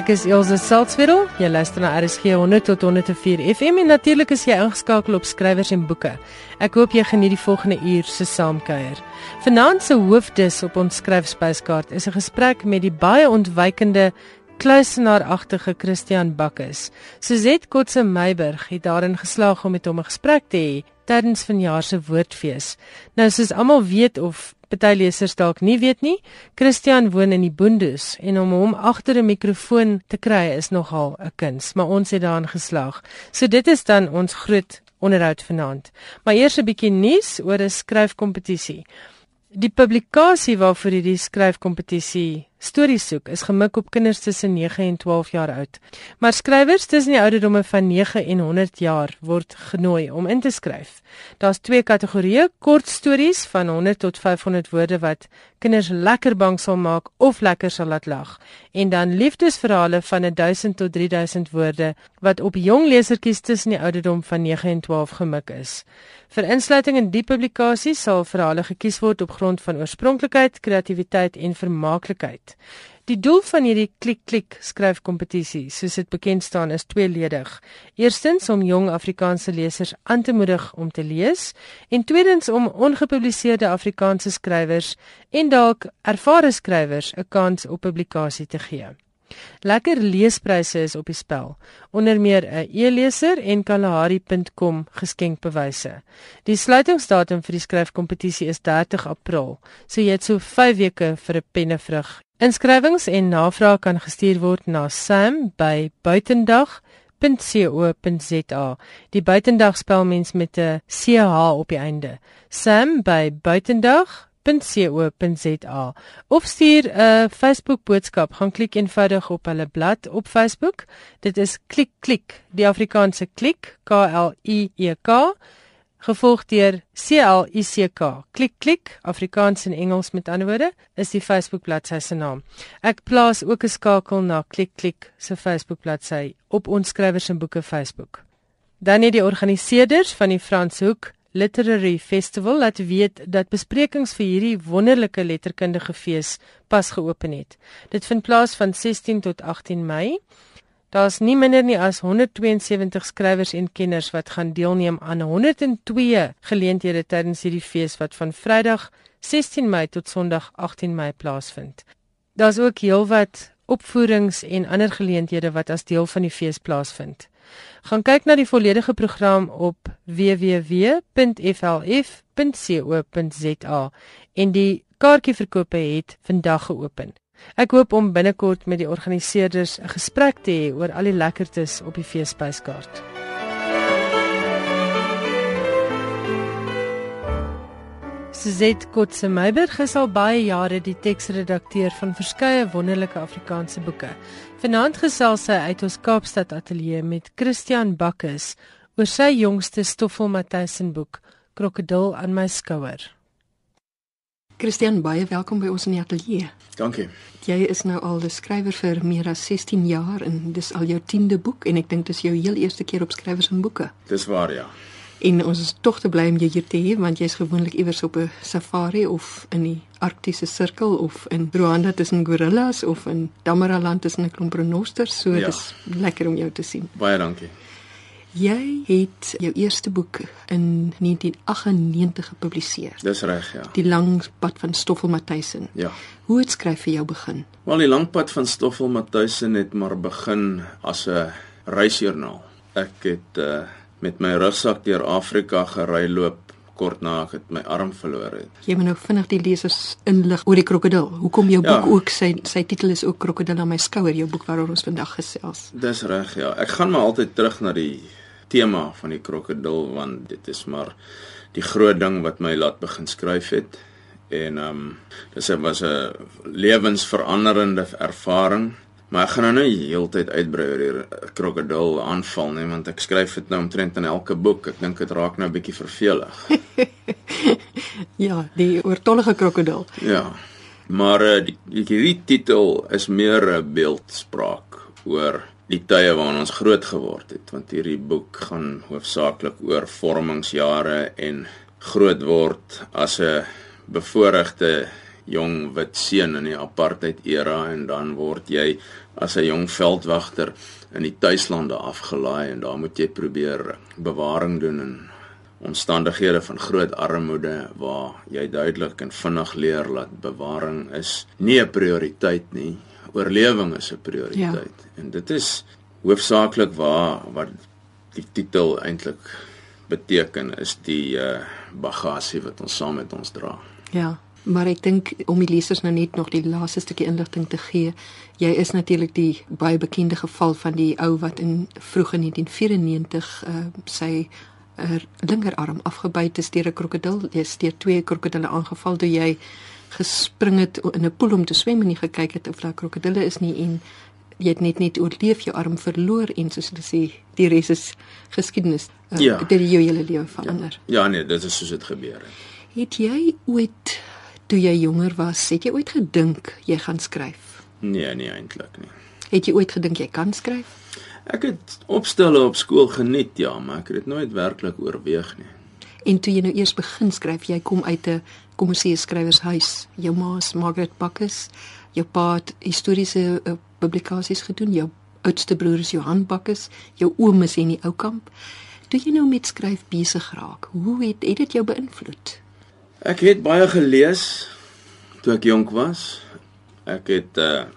Ek is Elsje Salzwetel. Jy luister na RSG 100 tot 104 FM en natuurlik is jy ingeskakel op skrywers en boeke. Ek hoop jy geniet die volgende uur se saamkuier. Vanaand se hoofdis op ons skryfspyskaart is 'n gesprek met die baie ontwykende kluisenaaragtige Christian Bakkes. Suzette Kotse Meiburg het daarin geslaag om met hom 'n gesprek te hê tydens vanjaar se woordfees. Nou soos almal weet of party lesers dalk nie weet nie, Christian woon in die Boondes en om hom agter 'n mikrofoon te kry is nogal 'n kuns, maar ons het daarin geslaag. So dit is dan ons groot onderhoud vanaand. Maar eers 'n bietjie nuus oor 'n skryfkompetisie. Die publikasie waarvoor hierdie skryfkompetisie Stories soek is gemik op kinders tussen 9 en 12 jaar oud. Maar skrywers tussen die ouderdomme van 9 en 100 jaar word genooi om in te skryf. Daar's twee kategorieë: kort stories van 100 tot 500 woorde wat kinders lekker bang sal maak of lekker sal laat lag, en dan liefdesverhale van 1000 tot 3000 woorde wat op jong lesertjies tussen die ouderdom van 9 en 12 gemik is. Vir insluiting in die publikasie sal verhale gekies word op grond van oorspronklikheid, kreatiwiteit en vermaaklikheid. Die doel van hierdie klik klik skryfkompetisie, soos dit bekend staan, is tweeledig. Eerstens om jong Afrikaanse lesers aan te moedig om te lees en tweedens om ongepubliseerde Afrikaanse skrywers en dalk ervare skrywers 'n kans op publikasie te gee. Lekker leespryse is op die spel. Onder meer 'n e-leser en kalahari.com geskenkbewyse. Die sluitingsdatum vir die skryfkompetisie is 30 April. So jy het so 5 weke vir 'n pennevrug. Inskrywings en navrae kan gestuur word na sam@buitendag.co.za. Die buitendag spel mens met 'n CH op die einde. sam@buitendag www.co.za of stuur 'n Facebook boodskap. Gaan klik eenvoudig op hulle blad op Facebook. Dit is klik klik, die Afrikaanse klik, K L I E K, gevolg deur C L I C K. Klik klik, Afrikaans en Engels met ander woorde, is die Facebook bladsy se naam. Ek plaas ook 'n skakel na klik klik se Facebook bladsy op ons skrywers en boeke Facebook. Dan het die organiseerders van die Franshoek Literary Festival laat weet dat besprekings vir hierdie wonderlike letterkundige fees pas geopen het. Dit vind plaas van 16 tot 18 Mei. Daar's nie minder nie as 172 skrywers en kenners wat gaan deelneem aan 102 geleenthede tydens hierdie fees wat van Vrydag 16 Mei tot Sondag 18 Mei plaasvind. Daar's ook heelwat opvoerings en ander geleenthede wat as deel van die fees plaasvind. Gaan kyk na die volledige program op www.flf.co.za en die kaartjieverkope het vandag geopen. Ek hoop om binnekort met die organiseerders 'n gesprek te hê oor al die lekkertes op die feespyskaart. Suzette Kotse Meiberg is al baie jare die teksredakteur van verskeie wonderlike Afrikaanse boeke. Vanaand gesels sy uit ons Kaapstad ateljee met Christian Bakkes oor sy jongste Stoffel Matthysen boek Krokodil aan my skouer. Christian, baie welkom by ons in die ateljee. Dankie. Jy is nou al die skrywer vir meer as 16 jaar en dis al jou 10de boek en ek dink dis jou heel eerste keer op skrywers en boeke. Dis waar ja. En ons is tog te bly om jou hier te hê want jy's gewoonlik iewers op 'n safari of in die Arktiese sirkel of in Rwanda tussen gorillas of in Damaraland tussen 'n klomp renosters. So ja. dis lekker om jou te sien. Baie dankie. Jy het jou eerste boek in 1998 gepubliseer. Dis reg, ja. Die lang pad van Stoffel Matthysen. Ja. Hoe het skryf vir jou begin? Wel, die lang pad van Stoffel Matthysen het maar begin as 'n reisjoernaal. Ek het uh met my rugsak deur Afrika gery loop kort na ek het my arm verloor het. Jy moet nou vinnig die lesers inlig oor die krokodil. Hoekom jou boek ja. ook sy sy titel is ook krokodil aan my skouer, jou boek waaroor ons vandag gesels. Dis reg, ja. Ek gaan maar altyd terug na die tema van die krokodil want dit is maar die groot ding wat my laat begin skryf het en ehm um, dis was 'n lewensveranderende ervaring Maar ek gaan nou nie heeltyd uitbrei oor die krokodil aanval nie want ek skryf dit nou omtrent in elke boek. Ek dink dit raak nou 'n bietjie vervelig. ja, die oortollige krokodil. Ja. Maar uh, die hierdie titel is meer 'n beeldspraak oor die tye waarin ons groot geword het want hierdie boek gaan hoofsaaklik oor vormingsjare en groot word as 'n bevoorregte jong wit seun in die apartheid era en dan word jy as 'n jong veldwagter in die tuislande afgelaai en daar moet jy probeer bewaring doen in omstandighede van groot armoede waar jy duidelik en vinnig leer dat bewaring is nie 'n prioriteit nie oorlewing is 'n prioriteit ja. en dit is hoofsaaklik waar wat die titel eintlik beteken is die uh, bagasie wat ons saam met ons dra. Ja, maar ek dink om die lesers nou net nog die laaste stukkie inligting te gee. Jy is natuurlik die baie bekende geval van die ou wat in vroeg in 1994 uh, sy uh, linkerarm afgebyt is deur 'n krokodil. Jy is deur twee krokodille aangeval toe jy gespring het in 'n poel om te swem en nie gekyk het of daar krokodille is nie en jy het net net oorleef jou arm verloor en soos hulle sê die res is geskiedenis. Uh, ja. Dit het jou hele lewe verander. Ja. ja nee, dit is soos dit gebeur het. Het jy ooit toe jy jonger was, het jy ooit gedink jy gaan skryf? Nee, nie eintlik nie. Het jy ooit gedink jy kan skryf? Ek het opstelle op skool geniet, ja, maar ek het dit nooit werklik oorweeg nie. En toe jy nou eers begin skryf, jy kom uit 'n kom ons sê skrywershuis. Jou ma's Margaret Bakkes, jou pa het historiese uh, publikasies gedoen, jou oudste broer is Johan Bakkes, jou oom is die Oukamp. Toe jy nou met skryf besig raak, hoe het, het dit jou beïnvloed? Ek het baie gelees toe ek jonk was. Ek het uh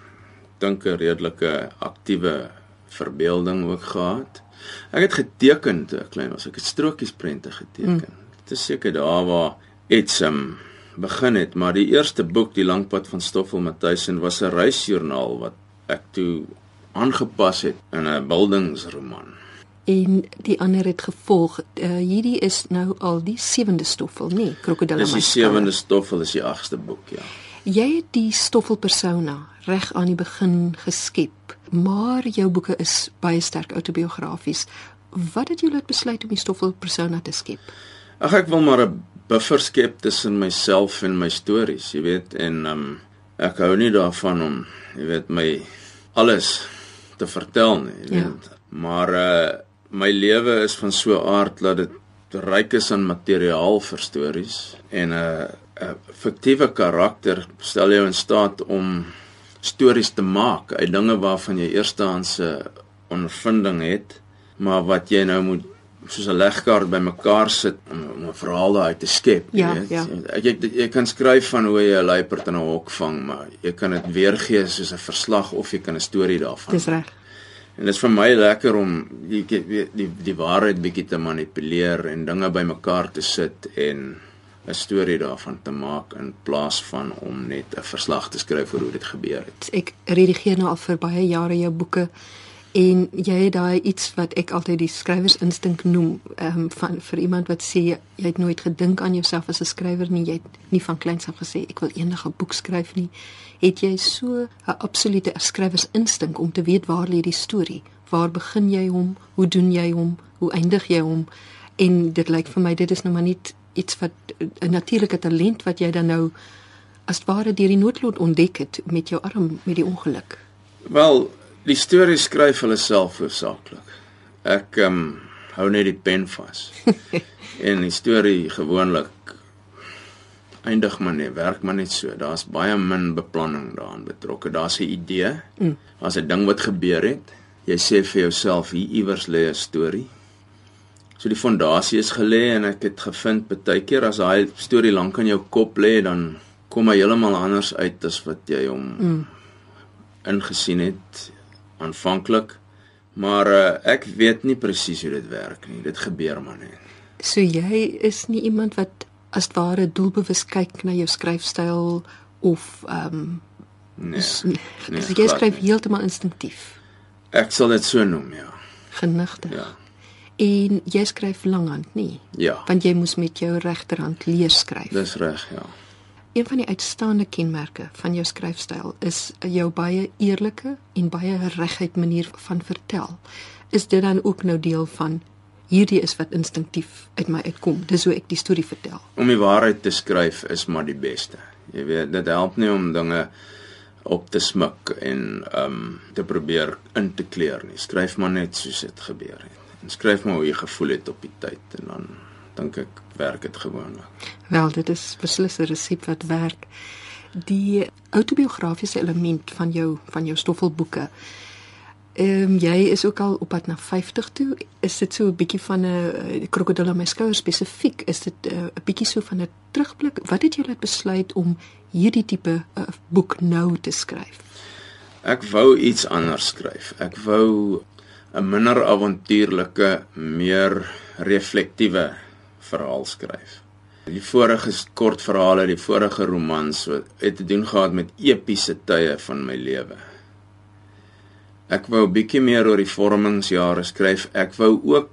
dink 'n redelike aktiewe verbeelding ook gehad. Ek het geteken toe ek klein was. Ek het strokiesprente geteken. Mm. Dit is seker daar waar iets um begin het, maar die eerste boek, Die Langpad van Stoffel Matthysson, was 'n reisjoernaal wat ek toe aangepas het in 'n bildingsroman. En die ander het gevolg. Uh, hierdie is nou al die sewende stoffel, nê? Nee, Krokodille Dis die sewende stoffel, is die agste boek, ja. Jy het die stoffel persona reg aan die begin geskep, maar jou boeke is baie sterk autobiografies. Wat het jou laat besluit om die stoffel persona te skep? Ag ek wil maar 'n buffer skep tussen myself en my stories, jy weet, en um ek hou nie daarvan om, jy weet, my alles te vertel nie, jy ja. weet. Maar uh my lewe is van so 'n aard dat dit ryk is aan materiaal vir stories en 'n uh, 'n fiktiewe karakter stel jou in staat om stories te maak uit dinge waarvan jy eerstehandse ondervinding het, maar wat jy nou moet soos 'n legkaart bymekaar sit om, om 'n verhaal daai te skep, ja, weet. Ja. Jy jy kan skryf van hoe jy 'n luiperd in 'n hok vang, maar jy kan dit weergee soos 'n verslag of jy kan 'n storie daarvan. Dis reg. En dit is vir my lekker om die die die, die waarheid bietjie te manipuleer en dinge bymekaar te sit en 'n storie daarvan te maak in plaas van om net 'n verslag te skryf oor hoe dit gebeur het. Ek redigeer nou al vir baie jare jou boeke en jy het daai iets wat ek altyd die skrywersinstink noem um, van vir iemand wat sê jy het nooit gedink aan jouself as 'n skrywer nie. Jy het nie van kleins af gesê ek wil eendag 'n boek skryf nie. Het jy so 'n absolute skrywersinstink om te weet waar lê die storie? Waar begin jy hom hoe doen jy hom hoe eindig jy hom en dit lyk vir my dit is nou maar net iets wat 'n natuurlike talent wat jy dan nou as ware deur die noodlot ontdek het met jou arm met die ongeluk. Wel Die storie skryf hulle self hoofsaaklik. Ek ehm um, hou net die pen vas. en die storie gewoonlik eindig maar net, werk maar net so. Daar's baie min beplanning daarin betrokke. Daar's 'n idee. Mm. Daar's 'n ding wat gebeur het. Jy sê vir jouself hier iewers lê 'n storie. So die fondasie is gelê en ek het gevind baie keer as daai storie lank in jou kop lê, dan kom hy heeltemal anders uit as wat jy hom mm. ingesien het aanvanklik, maar uh, ek weet nie presies hoe dit werk nie. Dit gebeur maar net. So jy is nie iemand wat as ware doelbewus kyk na jou skryfstyl of ehm um, nee, nee, jy skryf heeltemal instinktief. Ek sal dit so noem, ja. Genigtig. Ja. En jy skryf langhand nie? Ja. Want jy moes met jou regterhand lees skryf. Dis reg, ja. Een van die uitstaande kenmerke van jou skryfstyl is jou baie eerlike en baie regheid manier van vertel. Is dit dan ook nou deel van hierdie is wat instinktief uit my uitkom? Dis hoe ek die storie vertel. Om die waarheid te skryf is maar die beste. Jy weet, dit help nie om dinge op te smik en um te probeer in te kleur nie. Skryf maar net soos dit gebeur het. En skryf maar hoe jy gevoel het op die tyd en dan dink ek werk dit gewoonlik. Wel, dit is beslis 'n resep wat werk. Die autobiografiese element van jou van jou stoffelboeke. Ehm um, jy is ook al op pad na 50 toe. Is dit so 'n bietjie van 'n uh, krokodil op my skouer spesifiek? Is dit eh, 'n uh, bietjie so van 'n terugblik? Wat het jou laat besluit om hierdie tipe uh, boek nou te skryf? Ek wou iets anders skryf. Ek wou 'n minder avontuurlike, meer reflektiewe verhaal skryf. Die vorige kortverhale, die vorige romans het te doen gehad met epiese tye van my lewe. Ek wou 'n bietjie meer oor die vormingsjare skryf. Ek wou ook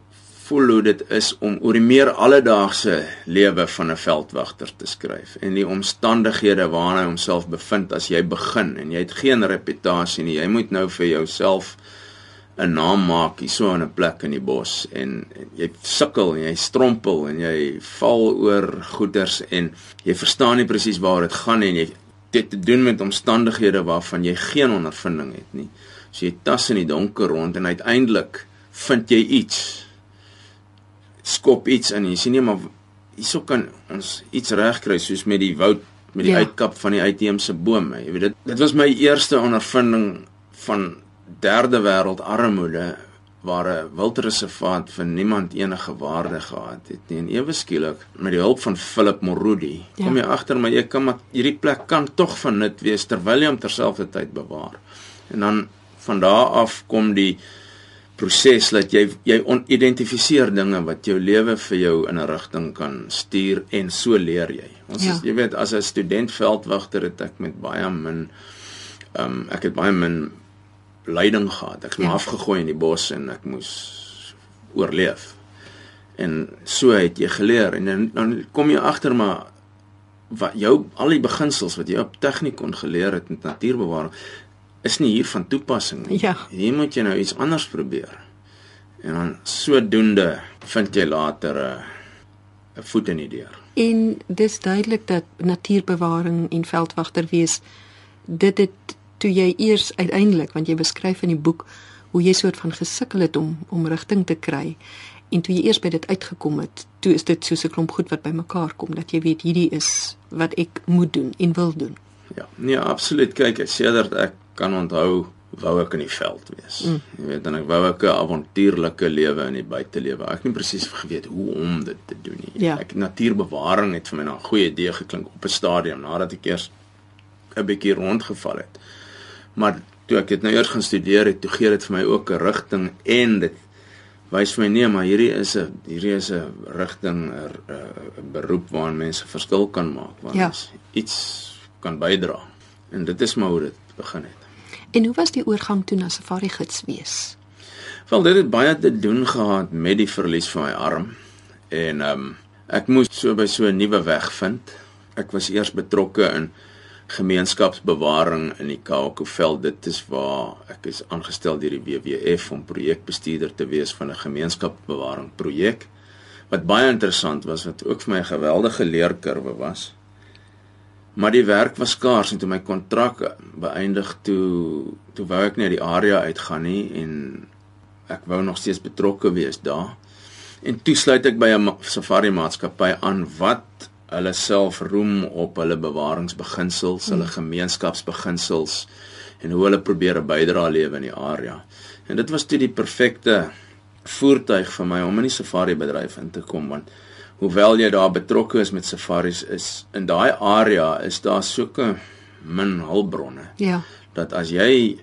voel hoe dit is om oor die meer alledaagse lewe van 'n veldwagter te skryf en die omstandighede waarin hy homself bevind as jy begin en jy het geen reputasie nie. Jy moet nou vir jouself 'n naam maak hier so in 'n plek in die bos en, en jy sukkel en jy strompel en jy val oor goeders en jy verstaan nie presies waar dit gaan en jy dit te doen met omstandighede waarvan jy geen ondervinding het nie. So jy tas in die donker rond en uiteindelik vind jy iets. Skop iets in. Jy sien nie maar hierso kan ons iets regkry soos met die woud met die ja. uitkap van die uitheemse bome. Jy weet dit dit was my eerste ondervinding van derde wêreld armoede waar 'n wildreservaat vir niemand enige waarde gehad het nie. En ewe skielik met die hulp van Philip Morudi ja. kom jy agter maar jy kan maar hierdie plek kan tog van nut wees terwyl jy hom terselfdertyd bewaar. En dan van daar af kom die proses dat jy jy onidentifiseer dinge wat jou lewe vir jou in 'n rigting kan stuur en so leer jy. Ons ja. is jy weet as 'n student veldwagter het ek met baie min ehm um, ek het baie min leiding gehad. Ek's ja. maar afgegooi in die bos en ek moes oorleef. En so het jy geleer en dan, dan kom jy agter maar wat jou al die beginsels wat jy op tegnikon geleer het met natuurbewaring is nie hier van toepassing nie. Ja. Hier moet jy nou iets anders probeer. En dan sodoende vind jy later 'n 'n voet in die deur. En dis duidelik dat natuurbewaring en veldwagter wees dit het toe jy eers uiteindelik want jy beskryf in die boek hoe jy soort van gesukkel het om om rigting te kry en toe jy eers by dit uitgekom het toe is dit soos 'n klomp goed wat bymekaar kom dat jy weet hierdie is wat ek moet doen en wil doen. Ja, nee, absoluut. Kyk, ek sê dat ek kan onthou wou ek in die veld wees. Mm. Jy weet dan ek wou ek 'n avontuurlike lewe in die buitelewe. Ek het nie presies geweet hoe om dit te doen nie. Ja. Ek natuurbewaring het vir my 'n goeie idee geklink op 'n stadium nadat ek eers 'n bietjie rondgeval het. Maar toe ek dit nou eers gaan studeer het, toe gee dit vir my ook 'n rigting en dit wys vir my nee, maar hierdie is 'n hierdie is 'n rigting 'n beroep waarin mense verskil kan maak, waar ja. iets kan bydra. En dit is maar hoe dit begin het. En hoe was die oorgang toe na safari gids wees? Wel dit het baie te doen gehad met die verlies van my arm. En ehm um, ek moes so by so 'n nuwe weg vind. Ek was eers betrokke in gemeenskapsbewaring in die Kaapveld. Dit is waar ek is aangestel deur die WWF om projekbestuurder te wees van 'n gemeenskapsbewaring projek. Wat baie interessant was wat ook vir my 'n geweldige leerkurwe was. Maar die werk was skaars en toe my kontrak beëindig toe toe wou ek nie uit die area uitgaan nie en ek wou nog steeds betrokke wees daar. En toe sluit ek by 'n safari maatskappy aan wat hulle self roem op hulle bewaringsbeginsels, hmm. hulle gemeenskapsbeginsels en hoe hulle probeer 'n bydrae lewe in die area. En dit was toe die perfekte voertuig vir my om in die safari bedryf in te kom want hoewel jy daar betrokke is met safaris is in daai area is daar soeke min hulpbronne. Ja. Dat as jy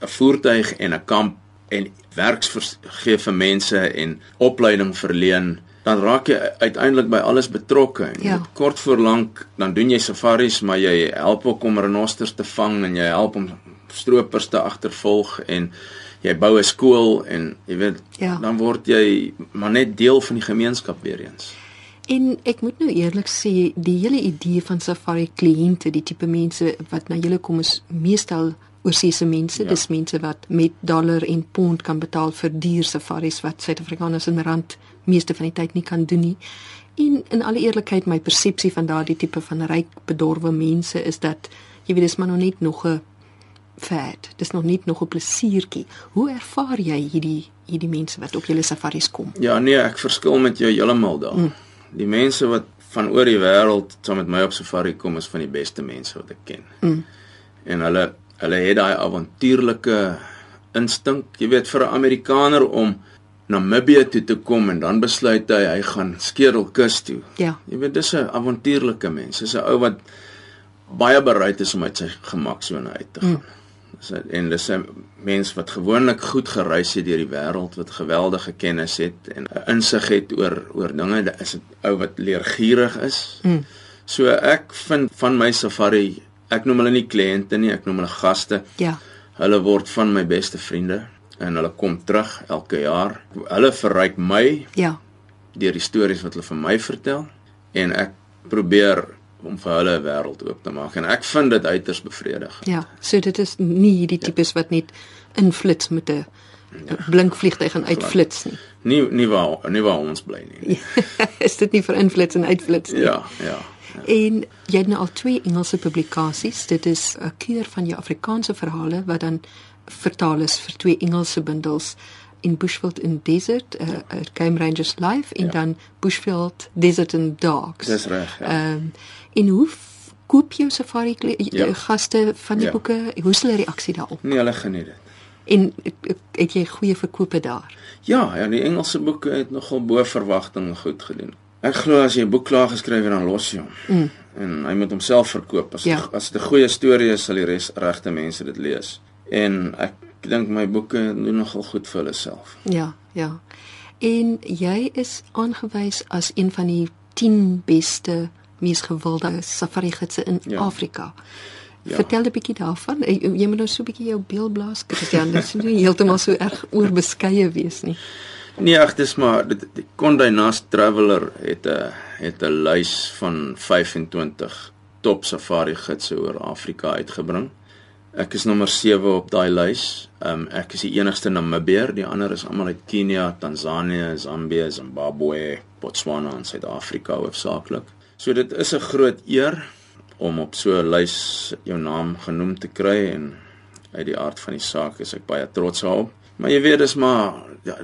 'n voertuig en 'n kamp en werks gee vir mense en opleiding verleen, dan raak jy uiteindelik by alles betrokke. Ja. Kort voor lank dan doen jy safaris, maar jy help ook om renosters te vang en jy help om stroopers te agtervolg en jy bou 'n skool en jy weet ja. dan word jy maar net deel van die gemeenskap weer eens. En ek moet nou eerlik sê, die hele idee van safari kliënte, die tipe mense wat na julle kom is meestal oorseese mense, ja. dis mense wat met dollar en pond kan betaal vir duur safaris wat Suid-Afrikaners in rand meeste van die tyd nie kan doen nie. En in alle eerlikheid, my persepsie van daardie tipe van ryk bedorwe mense is dat jy weet dis maar nog net nog 'n fad. Dis nog net nog 'n plesiertjie. Hoe ervaar jy hierdie hierdie mense wat op julle safaris kom? Ja, nee, ek verskil met jou heeltemal daar. Mm die mense wat van oor die wêreld saam met my op safari kom is van die beste mense wat ek ken. Mm. En hulle hulle het daai avontuurlike instink, jy weet vir 'n Amerikaner om Namibië toe te kom en dan besluit hy hy gaan skedelkus toe. Ja. Jy weet dis 'n avontuurlike mens. Dis 'n ou wat baie bereid is om uit sy gemaksone uit te gaan. Mm. Dis en dis 'n mens wat gewoonlik goed gereis het deur die wêreld, wat geweldige kennis het en insig het oor oor dinge. Dit is 'n ou wat leergierig is. Mm. So ek vind van my safari, ek noem hulle nie kliënte nie, ek noem hulle gaste. Ja. Hulle word van my beste vriende en hulle kom terug elke jaar. Hulle verryk my Ja. deur die stories wat hulle vir my vertel en ek probeer om vir hulle 'n wêreld oop te maak en ek vind dit uiters bevredigend. Ja, so dit is nie hierdie tipes wat net inflits met 'n ja. blink vliegtyg en uitflits nie. Nie nie waar nie waar ons bly nie. is dit nie vir inflits en uitflits nie? Ja, ja. En jy het nou al twee Engelse publikasies. Dit is 'n keur van jou Afrikaanse verhale wat dan vertaal is vir twee Engelse bundels in Bushveld in Desert, 'n uh, uh, Game Rangers Life en Ja. dan Bushveld Desert and Dogs. Dis reg. Ja. Ehm um, en hoe koop jou safari kle- Ja. ja. gaste van die Ja. ja. boeke? Hoe is hulle reaksie daarop? Nee, hulle geniet dit. En ek- het jy goeie verkope daar? Ja, ja, die Engelse boeke het nogal bo verwagting goed gedoen. Ek glo as jy 'n boek klaar geskryf het dan los jy hom. Mm. En hy moet homself verkoop. As Ja. ja. as dit 'n goeie storie is, sal die res regte mense dit lees. En ek dink my boeke doen nogal goed vir hulle self. Ja, ja. En jy is aangewys as een van die 10 beste mees gewilde safari gidse in ja. Afrika. Ja. Vertel 'n bietjie daarvan. Jy moet nou so 'n bietjie jou beeld blaas, Christian. Dit is nie heeltemal so erg oorbeskeie wees nie. Nee, ag, dis maar dit die Condé Nast Traveler het 'n het 'n lys van 25 top safari gidse oor Afrika uitgebring. Ek is nommer 7 op daai lys. Um ek is die enigste Namibier, die ander is almal uit Kenia, Tansanië, Zambië, Zimbabwe, Botswana en Suid-Afrika hoofsaaklik. So dit is 'n groot eer om op so 'n lys jou naam genoem te kry en uit die aard van die saak is ek baie trots daarop. Maar jy weet dis maar ja,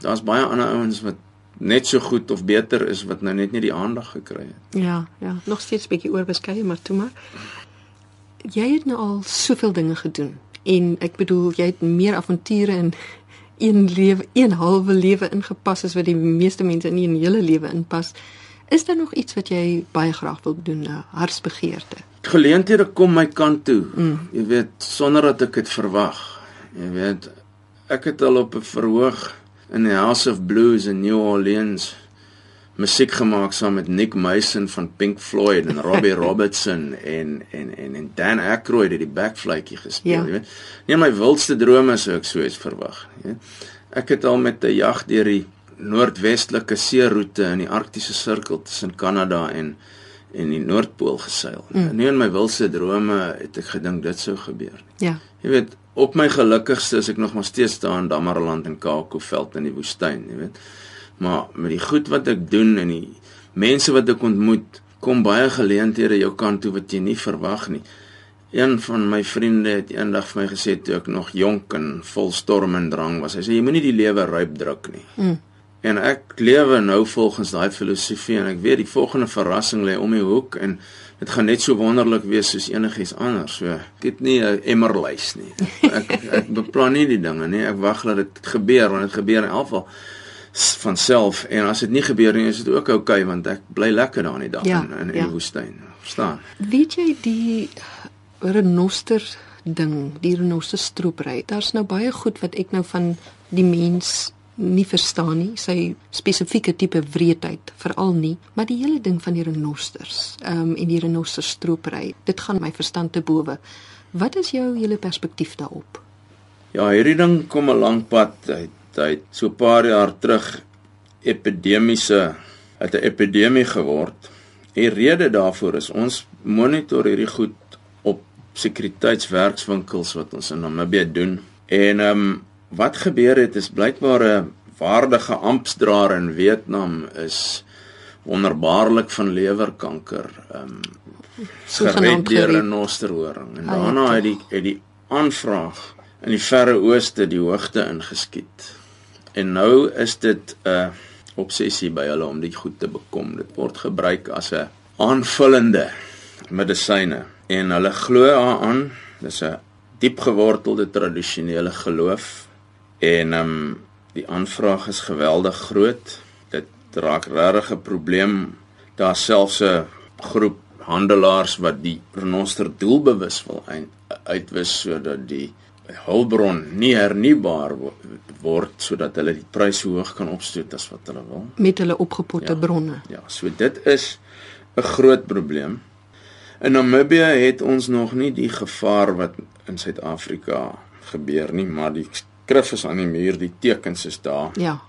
daar's baie ander ouens wat net so goed of beter is wat nou net nie die aandag gekry het. Ja, ja, nog steeds 'n bietjie oorbeskeie, maar toe maar. Jy het nou al soveel dinge gedoen en ek bedoel jy het meer avonture in een lewe, een halwe lewe ingepas as wat die meeste mense in 'n hele lewe inpas. Is daar nog iets wat jy baie graag wil doen, 'n hartsbegeerte? Geleenthede kom my kant toe. Mm. Jy weet sonder dat ek dit verwag. Jy weet ek het al op 'n verhoog in die House of Blues in New Orleans musiek gemaak saam met Nick Mason van Pink Floyd en Robbie Robertson en en en en Dan Aykroyd het die backfluitjie gespeel, Ja. jy weet. In my wildste drome sou ek so iets verwag nie. Ek het al met 'n jag deur die noordwestelike seeroete in die Arktiese sirkel tussen Kanada en en die Noordpool geseil. Mm. Nie in my wildste drome het ek gedink dit sou gebeur. Ja. Jy weet, op my gelukkigste is ek nog maar steeds daar in Damaraland en Kakoveld in die woestyn, jy weet. Maar met die goed wat ek doen en die mense wat ek ontmoet, kom baie geleenthede jou kant toe wat jy nie verwag nie. Een van my vriende het eendag vir my gesê toe ek nog jonk en vol storm en drang was. Hy sê jy moenie die lewe ryp druk nie. Mm. En ek lewe nou volgens daai filosofie en ek weet die volgende verrassing lê om die hoek en dit gaan net so wonderlik wees soos enigiets anders. So ek het nie 'n emmerlys nie. Ek ek beplan nie die dinge nie. Ek wag dat dit gebeur want dit gebeur in elk geval van self en as dit nie gebeur nie is dit ook oukei okay, want ek bly lekker daar in die dag Ja, in, in, in ja. die woestyn. Verstaan? Weet jy die renoster ding, die renoster stroopry. Daar's nou baie goed wat ek nou van die mens nie verstaan nie, sy spesifieke tipe wreedheid veral nie, maar die hele ding van die renosters, ehm um, en die renoster stroopry, dit gaan my verstand te bowe. Wat is jou hele perspektief daarop? Ja, hierdie ding kom 'n lang pad uit. Hy het so 'n paar jaar terug epidemiese het 'n epidemie geword. Die rede daarvoor is ons monitor hierdie goed op sekuriteitswerkswinkels wat ons in Namibië doen. En ehm um, wat gebeur het is blykbaar 'n waardige amptdraer in Vietnam is wonderbaarlik van lewerkanker ehm um, gered deur 'n nosterhoring en Ah, ja, daarna het die het die aanvraag in die verre ooste die hoogte ingeskiet. En nou is dit 'n obsessie by hulle om dit goed te bekom. Dit word gebruik as 'n aanvullende medisyne en hulle glo daaraan. Dis 'n diep gewortelde tradisionele geloof en ehm um, die aanvraag is geweldig groot. Dit raak regtig 'n probleem. Daar selfs 'n groep handelaars wat die renoster doelbewus wil uitwis sodat die hulpbron nie hernubaar word sodat hulle die prys hoog kan opstoot as wat hulle wil met hulle opgepotte ja, bronne. Ja, so dit is 'n groot probleem. In Namibië het ons nog nie die gevaar wat in Suid-Afrika gebeur nie, maar die skrif is aan die muur, die tekens is daar. Ja.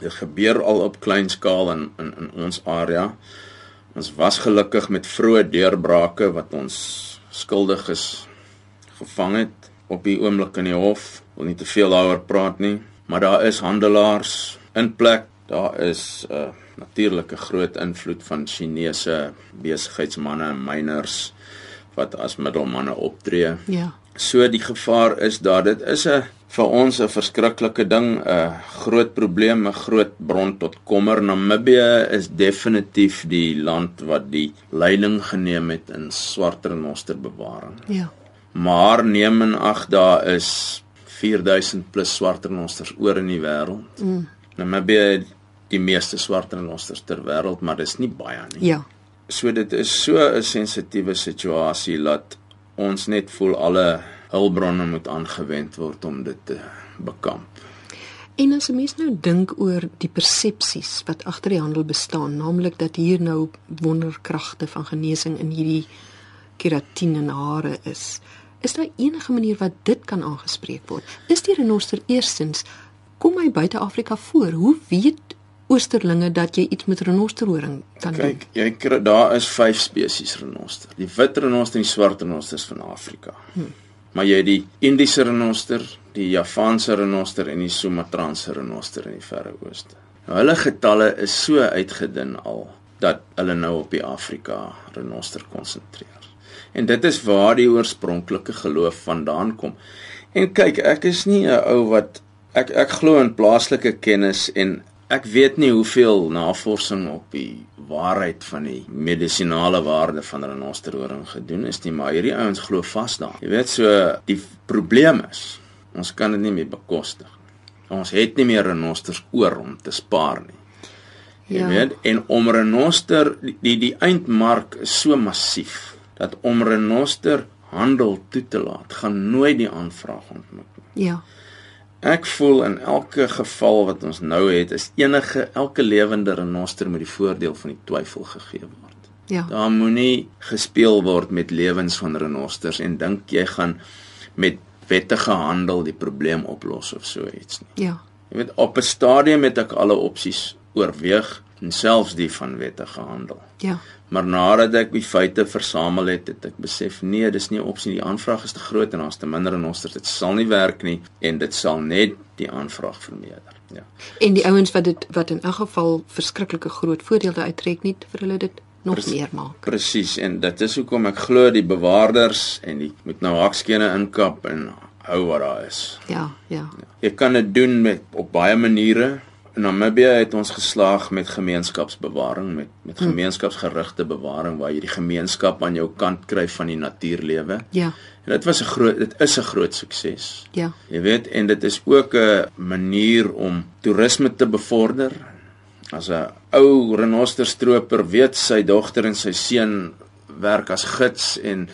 Dit gebeur al op klein skaal in in in ons area. Ons was gelukkig met vroeë deurbrake wat ons skuldiges gevang het op die oomblik in die hof. Wil nie te veel daaroor praat nie, maar daar is handelaars in plek. Daar is 'n uh, natuurlike groot invloed van Chinese besigheidsmense en miners wat as middelmanne optree. Ja. So die gevaar is dat dit is 'n vir ons 'n verskriklike ding, 'n groot probleem, 'n groot bron tot kommer. Namibië is definitief die land wat die leiding geneem het in swart renosterbewaring. Ja. Maar neem in ag daar is 4000 plus swart renosters oor in die wêreld. Mm. Namibië die meeste swart renosters ter wêreld, maar dis nie baie nie. Ja. So dit is so 'n sensitiewe situasie dat ons net voel alle hulpbronne moet aangewend word om dit te bekamp. En as 'n mens nou dink oor die persepsies wat agter die handel bestaan, naamlik dat hier nou wonderkragte van genesing in hierdie keratin en hare is, is daar enige manier wat dit kan aangespreek word? Is die renoster eerstens kom hy buite Afrika voor? Hoe weet oosterlinge dat jy iets met renosterhoring kan Kyk, doen? Kyk, jy daar is 5 spesies renoster. Die wit renoster en die swart renoster is van Afrika. Hmm maar jy het die Indiese renoster, die Javaanse renoster en die Sumatranse renoster in die Verre Ooste. Nou hulle getalle is so uitgedun al dat hulle nou op die Afrika renoster konsentreer. En dit is waar die oorspronklike geloof vandaan kom. En kyk, ek is nie 'n ou wat ek ek glo in plaaslike kennis en Ek weet nie hoeveel navorsing op die waarheid van die medisinale waarde van renosterhoring gedoen is nie, maar hierdie ouens glo vas daarin. Jy weet so die probleem is, ons kan dit nie meer bekostig nie. Ons het nie meer renosters oor om te spaar nie. Jy ja. weet, en om renoster die die, die eindmark is so massief dat om renoster handel toe te laat, gaan nooit die aanvraag ontmoet nie. Ja. Ek voel in elke geval wat ons nou het, is enige elke lewende renoster met die voordeel van die twyfel gegee word. Ja. Daar moenie gespeel word met lewens van renosters en dink jy gaan met wettige handel die probleem oplos of so iets nie. Ja. Jy weet op 'n stadium het ek alle opsies oorweeg en selfs die van wettige handel. Ja. Maar nadat ek die feite versamel het, het ek besef nee, dis nie 'n opsie. Die aanvraag is te groot en daar's te minder renosters. Dit sal nie werk nie en dit sal net die aanvraag vermeerder. Ja. En die ouens wat dit wat in elk geval verskriklike groot voordele uittrek nie vir hulle dit nog Precies, meer maak. Presies en dit is hoekom ek glo die bewaarders en die moet nou hakskene inkap en hou wat daar is. Ja, ja. ja. Jy kan dit doen met op baie maniere. In Namibië het ons geslaag met gemeenskapsbewaring met met hm. gemeenskapsgerigte bewaring waar jy die gemeenskap aan jou kant kry van die natuurlewe. Ja. En dit was 'n groot dit is 'n groot sukses. Ja. Jy weet en dit is ook 'n manier om toerisme te bevorder. As 'n ou renosterstroper weet sy dogter en sy seun werk as gids en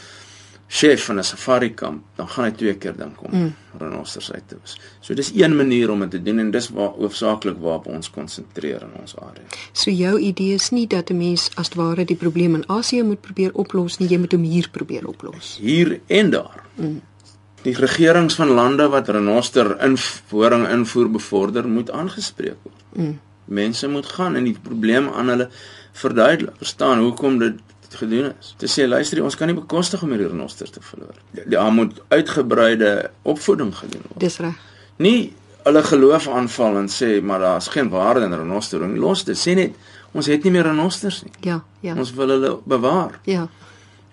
chef van 'n safari kamp, dan gaan hy twee keer dink om mm. renosters uit te wis. So dis een manier om dit te doen en dis waar hoofsaaklik waarop ons konsentreer in ons area. So jou idee is nie dat 'n mens as ware die probleem in Asië moet probeer oplos nie, jy moet hom hier probeer oplos. Hier en daar. Mm. Die regerings van lande wat renoster invoering invoer bevorder moet aangespreek word. Mm. Mense moet gaan en die probleem aan hulle verduidelik. Verstaan hoekom dit gedoen is. Te sê luister, ons kan nie bekostig om hierdie renosters te verloor. Daar moet uitgebreide opvoeding gedoen word. Dis reg. Nie hulle geloof aanval en sê maar daar's geen waarde in renostering. Los dit. Sê net ons het nie meer renosters nie. Ja, ja. Ons wil hulle bewaar. Ja.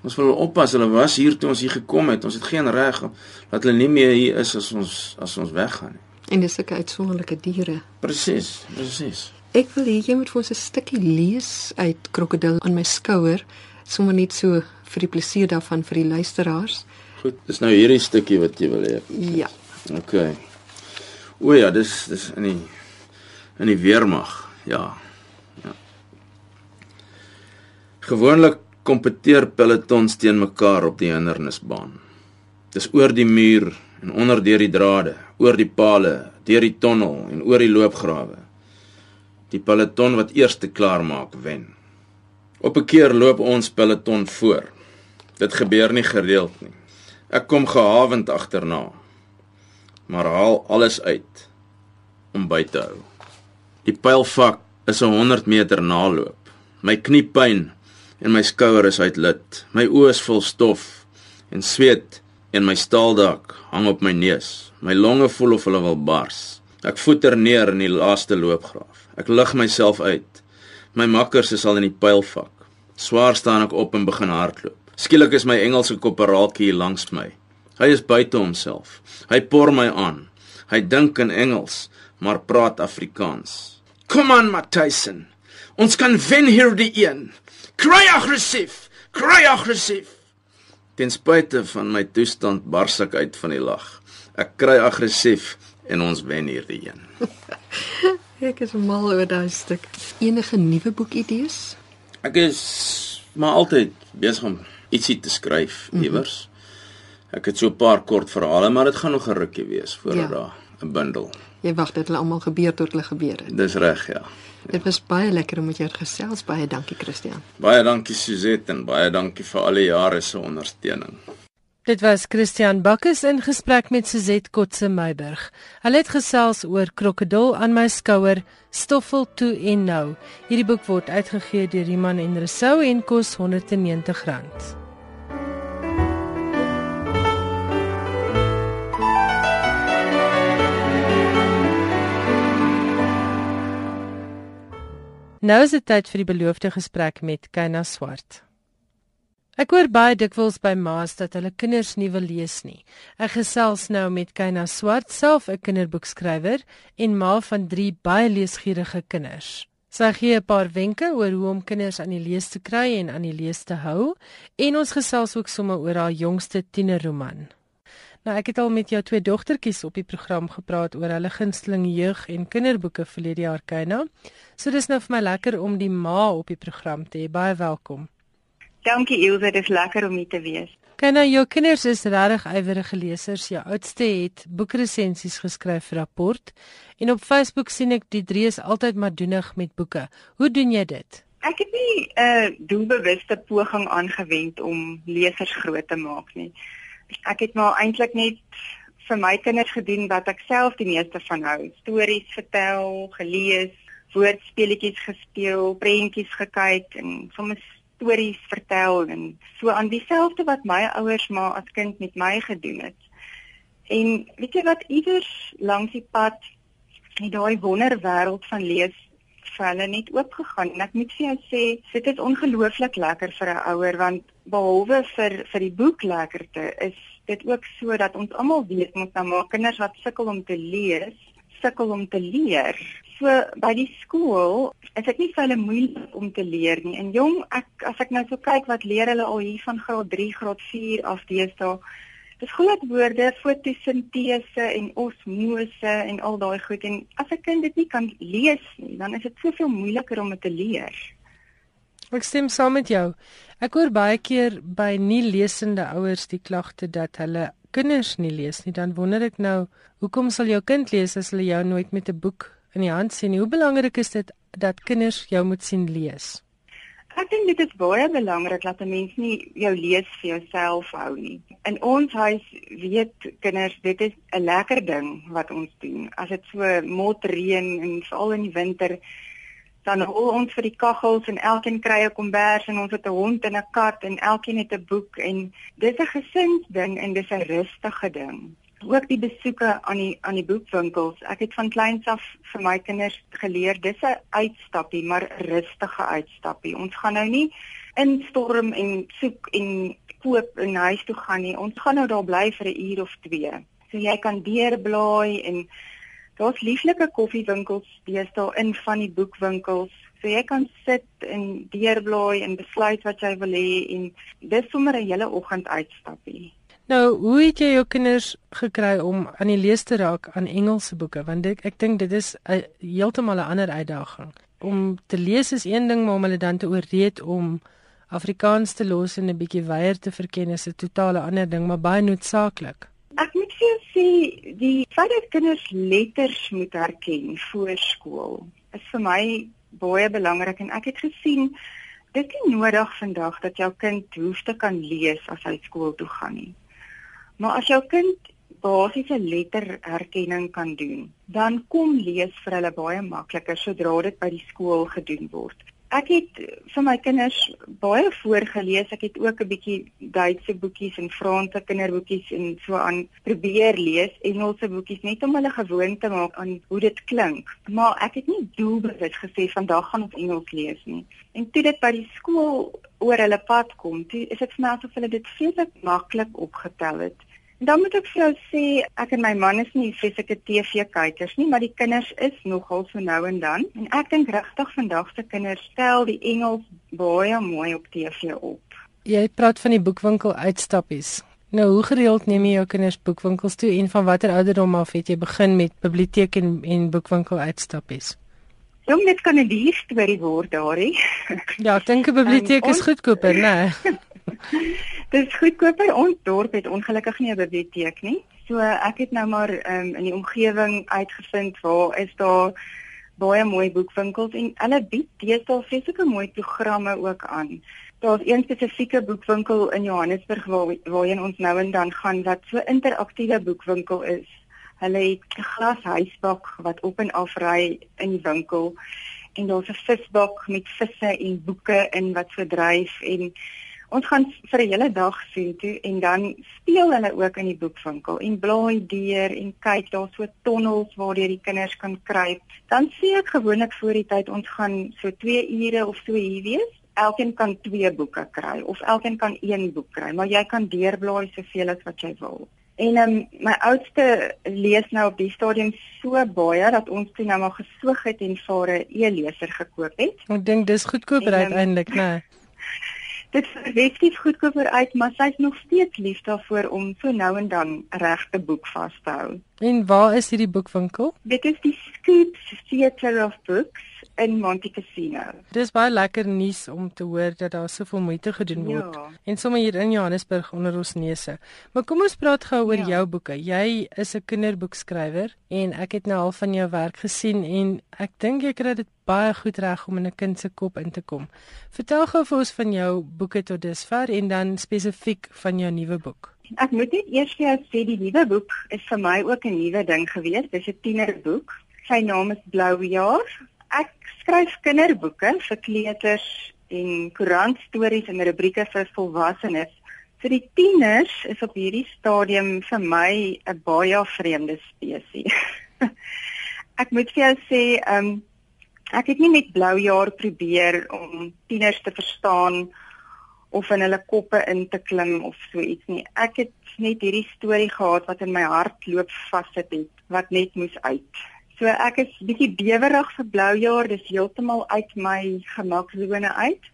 Ons wil hulle oppas. Hulle was hier toe ons hier gekom het. Ons het geen reg dat hulle nie meer hier is as ons as ons weggaan nie. En dis sulke uitsonderlike diere. Presies, presies. Ek wil hê jy moet vir ons 'n stukkie lees uit Krokodil aan my skouer, sommer net so vir die plesier daarvan vir die luisteraars. Goed, dis nou hierdie stukkie wat jy wil hê. Ja. OK. O ja, dis dis in die in die weermag. Ja. Ja. Gewoonlik kompeteer pelotons teen mekaar op die hindernisbaan. Dis oor die muur en onder deur die drade, oor die pale, deur die tonnel en oor die loopgrawe. Die peloton wat eerste klaar maak, wen. Op 'n keer loop ons peloton voor. Dit gebeur nie gereeld nie. Ek kom gehavend agterna. Maar haal alles uit om by te hou. Die pylvak is 'n 100 meter naloop. My knie pyn en my skouer is uit lid. My oë is vol stof en sweet en my staaldak hang op my neus. My longe voel of hulle wil bars. Ek voeter neer in die laaste loopgraaf. Ek lig myself uit. My makkers is al in die pylvak. Swaar staan ek op en begin hardloop. Skielik is my Engelse koperaaltjie hier langs my. Hy is buite homself. Hy por my aan. Hy dink in Engels, maar praat Afrikaans. Kom aan, Matthysson. Ons kan wen hierdie een. Kry aggressief. Kry aggressief. Ten spyte van my toestand bars ek uit van die lag. Ek kry aggressief en ons wen hierdie een. Ek is mal oor daai stuk. Enige nuwe boekidees? Ek is maar altyd besig om ietsie te skryf iewers. Mm -hmm. Ek het so 'n paar kort verhale, maar dit gaan nog 'n rukkie wees voordat Ja. daar 'n bundel. Jy wag dit hulle almal gebeur tot hulle gebeur het. Dis reg, ja. Dit was baie lekker om met jou te gesels. Baie dankie, Christian. Baie dankie Suzette en baie dankie vir al die jare se ondersteuning. Dit was Christian Bakkes in gesprek met Suzette Kotse Meiburg. Hulle het gesels oor Krokodil aan my skouer, Stoffel toe en nou. Hierdie boek word uitgegee deur Iman en Resou en kos R190. Nou is dit tyd vir die beloofde gesprek met Kyna Swart. Ek hoor baie dikwels by ma's dat hulle kinders nie wil lees nie. Ek gesels nou met Kyna Swart, self 'n kinderboekskrywer en ma van 3 baie leesgierige kinders. Sy gee 'n paar wenke oor hoe om kinders aan die lees te kry en aan die lees te hou en ons gesels ook sommer oor haar jongste tienerroman. Nou ek het al met jou twee dogtertjies op die program gepraat oor hulle gunsteling jeug- en kinderboeke verlede jaar Kyna. So dis nou vir my lekker om die ma op die program te hê. Baie welkom. Dankie Ilse, dit is lekker om hier te wees. Kyna, jou kinders is regtig ywerige lesers. Jou oudste het boekresensies geskryf vir rapport en op Facebook sien ek die drie is altyd maar doenig met boeke. Hoe doen jy dit? Ek het nie 'n uh, doelbewuste poging aangewend om lesers groot te maak nie. Ek het maar eintlik net vir my kinders gedoen wat ek self die meeste van hou. Stories vertel, gelees, woordspeletjies gespeel, prentjies gekyk en soms stories vertel en so aan dieselfde wat my ouers maar as kind met my gedoen het. En weet jy wat iewers langs die pad het daai wonderwêreld van lees vir hulle net oopgegaan en ek moet vir jou sê dit is ongelooflik lekker vir 'n ouer want behalwe vir vir die boek lekkerte is dit ook so dat ons almal weet ons nou maar kinders wat sukkel om te lees sukkel om te leer. So by die skool is dit nie vir hulle moeilik om te leer nie. En jong, ek as ek nou so kyk wat leer hulle al hier van graad 3, graad 4 af deesdae. Dis groot woorde, fotosintese en osmose en al daai goed en as 'n kind dit nie kan lees nie, dan is dit soveel moeiliker om dit te leer. Ek stem saam met jou. Ek hoor baie keer by nie lesende ouers die klagte dat hulle kinders nie lees nie. Dan wonder ek nou, hoekom sal jou kind lees as hulle jou nooit met 'n boek in die hand sien nie? Hoe belangrik is dit dat kinders jou moet sien lees? Ek dink dit is baie belangrik dat 'n mens nie jou lees vir jouself hou nie. In ons huis weet kinders dit is 'n lekker ding wat ons doen. As dit so motreën en veral in die winter dan hol ons vir die kaggels en elkeen kry 'n kombers en ons het 'n hond en 'n kat en elkeen het 'n boek en dis 'n gesinsding en dis 'n rustige ding. Ook die besoeke aan die aan die boekwinkels. Ek het van kleins af vir my kinders geleer dis 'n uitstappie, maar 'n rustige uitstappie. Ons gaan nou nie instorm en soek en koop en huis toe gaan nie. Ons gaan nou daar bly vir 'n uur of twee. So jy kan deurblaai en Daar's lieflike koffiewinkels deesdae in van die boekwinkels. So jy kan sit en deurblaai en besluit wat jy wil hê en dis sommer 'n hele oggend uitstappie. Nou, hoe het jy jou kinders gekry om aan die lees te raak aan Engelse boeke? Want ek ek dink dit is heeltemal 'n ander uitdaging. Om te lees is een ding, maar om hulle dan te ooreed om Afrikaans te los en 'n bietjie weier te verken is 'n totale ander ding, maar baie noodsaaklik. Ek jou sê die feit dat kinders letters moet herken voor skool is vir my baie belangrik en ek het gesien dit is nodig vandag dat jou kind hoef te kan lees as hy skool toe gaan nie. Maar as jou kind basiese letterherkenning kan doen, dan kom lees vir hulle baie makliker sodra dit by die skool gedoen word ek het vir my kinders baie voorgeles. Ek het ook 'n bietjie Duitse boekies en Franse kinderboekies en so aan probeer lees, Engelse boekies net om hulle gewoond te maak aan hoe dit klink. Maar ek het nie doelbewus gesê vandag gaan ons Engels lees nie. En toe dit by die skool oor hulle pad kom, toe is dit vir my asof hulle dit veel maklik opgetel het. Dan moet ek vir jou sê, ek en my man is nie fisieke TV-kykers nie, maar die kinders is nogal so nou en dan. En ek dink regtig vandag se kinders stel die Engels baie mooi op TV op. Jy praat van die boekwinkel uitstappies. Nou, hoe gereeld neem jy jou kinders boekwinkels toe en van watter ouderdom af het jy begin met biblioteek en en boekwinkel uitstappies? Jong, dit kan 'n dier storie word daarin. ja, ek dink 'n biblioteek um, is goedkoper, né? Dis goedkoper ons dorp het ongelukkig nie 'n biblioteek nie. So ek het nou maar um, in die omgewing uitgevind waar is daar baie mooi boekwinkels en hulle bied deesdae vreeslike mooi programme ook aan. Daar's een spesifieke boekwinkel in Johannesburg waar waarheen ons nou en dan gaan wat so interaktiewe boekwinkel is. Hulle het 'n glashuisbak wat op en af ry in die winkel en daar's 'n visbak met visse en boeke in wat verdryf en Ons gaan vir 'n hele dag sien toe en dan speel hulle ook in die boekwinkel en blaai deur en kyk daar so tonnels waar die kinders kan kruip. Dan sê ek gewoonlik voor die tyd ons gaan so 2 ure of so hier wees. Elkeen kan 2 boeke kry of elkeen kan 1 boek kry, maar jy kan deurblaai soveel as wat jy wil. En um, my oudste lees nou op die stadium so baie dat ons toe nou maar gesoog het en vir 'n e-leser gekoop het. Ek dink dis goedkoper um, uiteindelik, né? Nee dit verwektief goedkoper uit, maar sy's nog steeds lief daarvoor om so nou en dan 'n regte boek vas te hou. En waar is hierdie boekwinkel? Dit is die Scoops Theatre of Books in Monte Cassino. Dis baie lekker nuus om te hoor dat daar soveel moeite gedoen word ja. en sommer hier in Johannesburg onder ons neuse. Maar kom ons praat gou oor ja. jou boeke. Jy is 'n kinderboekskrywer en ek het nou al van jou werk gesien en ek dink jy kry dit baie goed reg om in 'n kind se kop in te kom. Vertel gou vir ons van jou boeke tot dusver en dan spesifiek van jou nuwe boek. Ek moet net eers vir jou sê die nuwe boek is vir my ook 'n nuwe ding gewees. Dis 'n tienerboek. Sy naam is Blou Jaar ek skryf kinderboeke vir kleuters en koerantstories en rubrieke vir volwassenes. Vir die tieners is op hierdie stadium vir my 'n baie vreemde spesies. ek moet vir jou sê, ehm um, ek het nie met blou jaar probeer om tieners te verstaan of in hulle koppe in te klim of so iets nie. Ek het net hierdie storie gehad wat in my hart loop vassit het wat net moes uit. So ek is bietjie bewerig vir Bloujaar, dis heeltemal uit my gemaksone uit.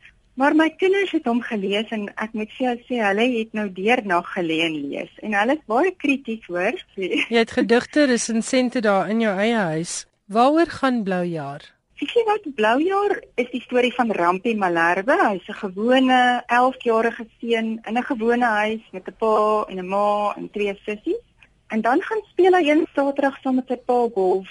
Maar my kinders het hom gelees en ek moet vir jou sê hulle het nou deernag gelê en lees en hulle is baie krities hoor. Jy het gedigte resensente daar in jou eie huis. Waaroor gaan Bloujaar? Ek sê wat Bloujaar is die storie van Rampie Malherbe. Hy's 'n gewone 11-jarige seun in 'n gewone huis met 'n pa en 'n ma en twee sissies. En dan gaan speel hy een Saterdag saam met sy pa golf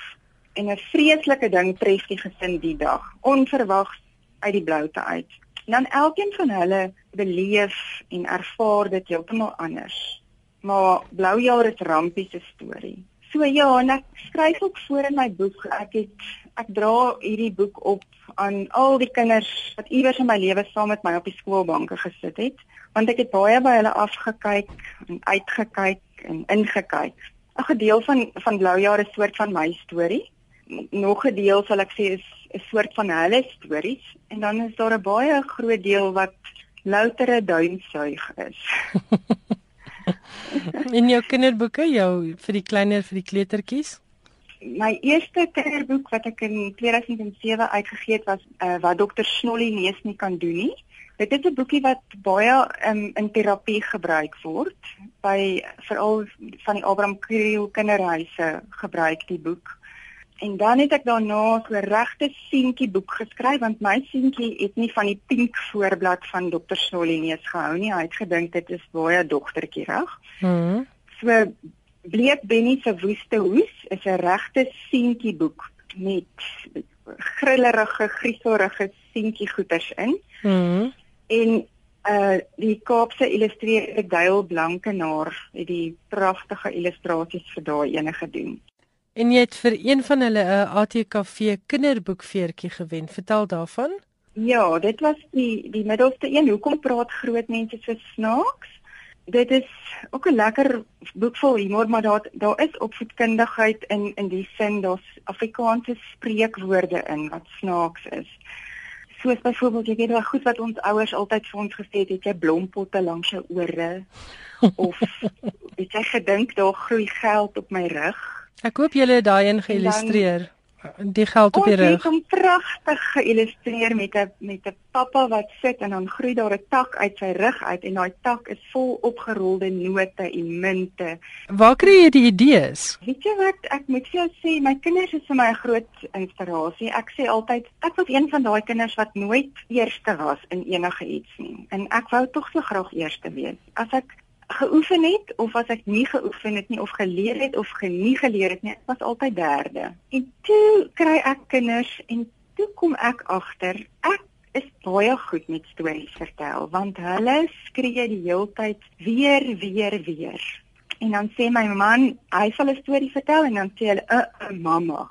en 'n vreeslike ding tref die gesin die dag, onverwags uit die bloute uit. En dan elkeen van hulle beleef en ervaar dit heeltemal anders. Maar Bloujaar is Rampie se storie. So ja, en ek skryf ook voor in my boek. Ek het ek dra hierdie boek op aan al die kinders wat iewers in my lewe saam met my op die skoolbanke gesit het, want ek het baie by hulle afgekyk en uitgekyk en ingekyk. 'n Gedeel van van Bloujaar is soort van my storie nog 'n deel sal ek sê is 'n soort van hulle stories en dan is daar 'n baie groot deel wat loutere duinsuig is. In jou kinderboeke, jou vir die kleiner vir die kleutertjies? My eerste kinderboek wat ek in 2007 uitgegee het was uh, wat dokter Snolly neus nie kan doen nie. Dit is 'n boekie wat baie um, in terapie gebruik word by veral van die Abraham Kriel kinderhuise gebruik die boek. En dan het ek daarna so regte seentjie boek geskryf want my seentjie het nie van die pink voorblad van dokter Snolly neus gehou nie. Hy het gedink dit is baie dogtertjierig. Mhm. So Bleek Benny se woeste hoes is 'n regte seentjie boek met grillerige, grieselrige seentjie goeters in. Mhm. En uh die Kaapse illustreerde Duil Blankenaar het die pragtige illustrasies vir daai ene gedoen. En jy het vir een van hulle 'n ATKV kinderboekveertjie gewen. Vertel daarvan. Ja, dit was die die middelste een. Hoekom praat groot mense so snaaks? dit is ook 'n lekker boek vol humor, maar daar daar is opvoedkundigheid in in die sin daar's Afrikaanse spreekwoorde in wat snaaks is. Soos byvoorbeeld jy weet wel goed wat ons ouers altyd vir ons gesê het, het jy blompotte langs jou ore of het jy gedink daar groei geld op my rug? Ek hoop julle het daai geïllustreer. Dan, die geld op die rug. Dit is pragtig geïllustreer met 'n met 'n pappa wat sit en dan groei daar 'n tak uit sy rug uit en daai tak is vol opgerolde note en munte. Waar kry jy die idees? Weet jy wat, ek moet vir jou sê, my kinders is vir my 'n groot inspirasie. Ek sê altyd, ek was een van daai kinders wat nooit eerste was in enige iets nie. En ek wou tog so graag eerste wees. As ek geoefen het of as ek nie geoefen het nie of geleer het of genie geleer het nie, ek was altyd derde. En toe kry ek kinders en toe kom ek agter ek is baie goed met stories vertel want hulle skree die heeltyd weer weer weer. En dan sê my man, hy sal 'n storie vertel en dan sê hulle, "Uh, uh mamma."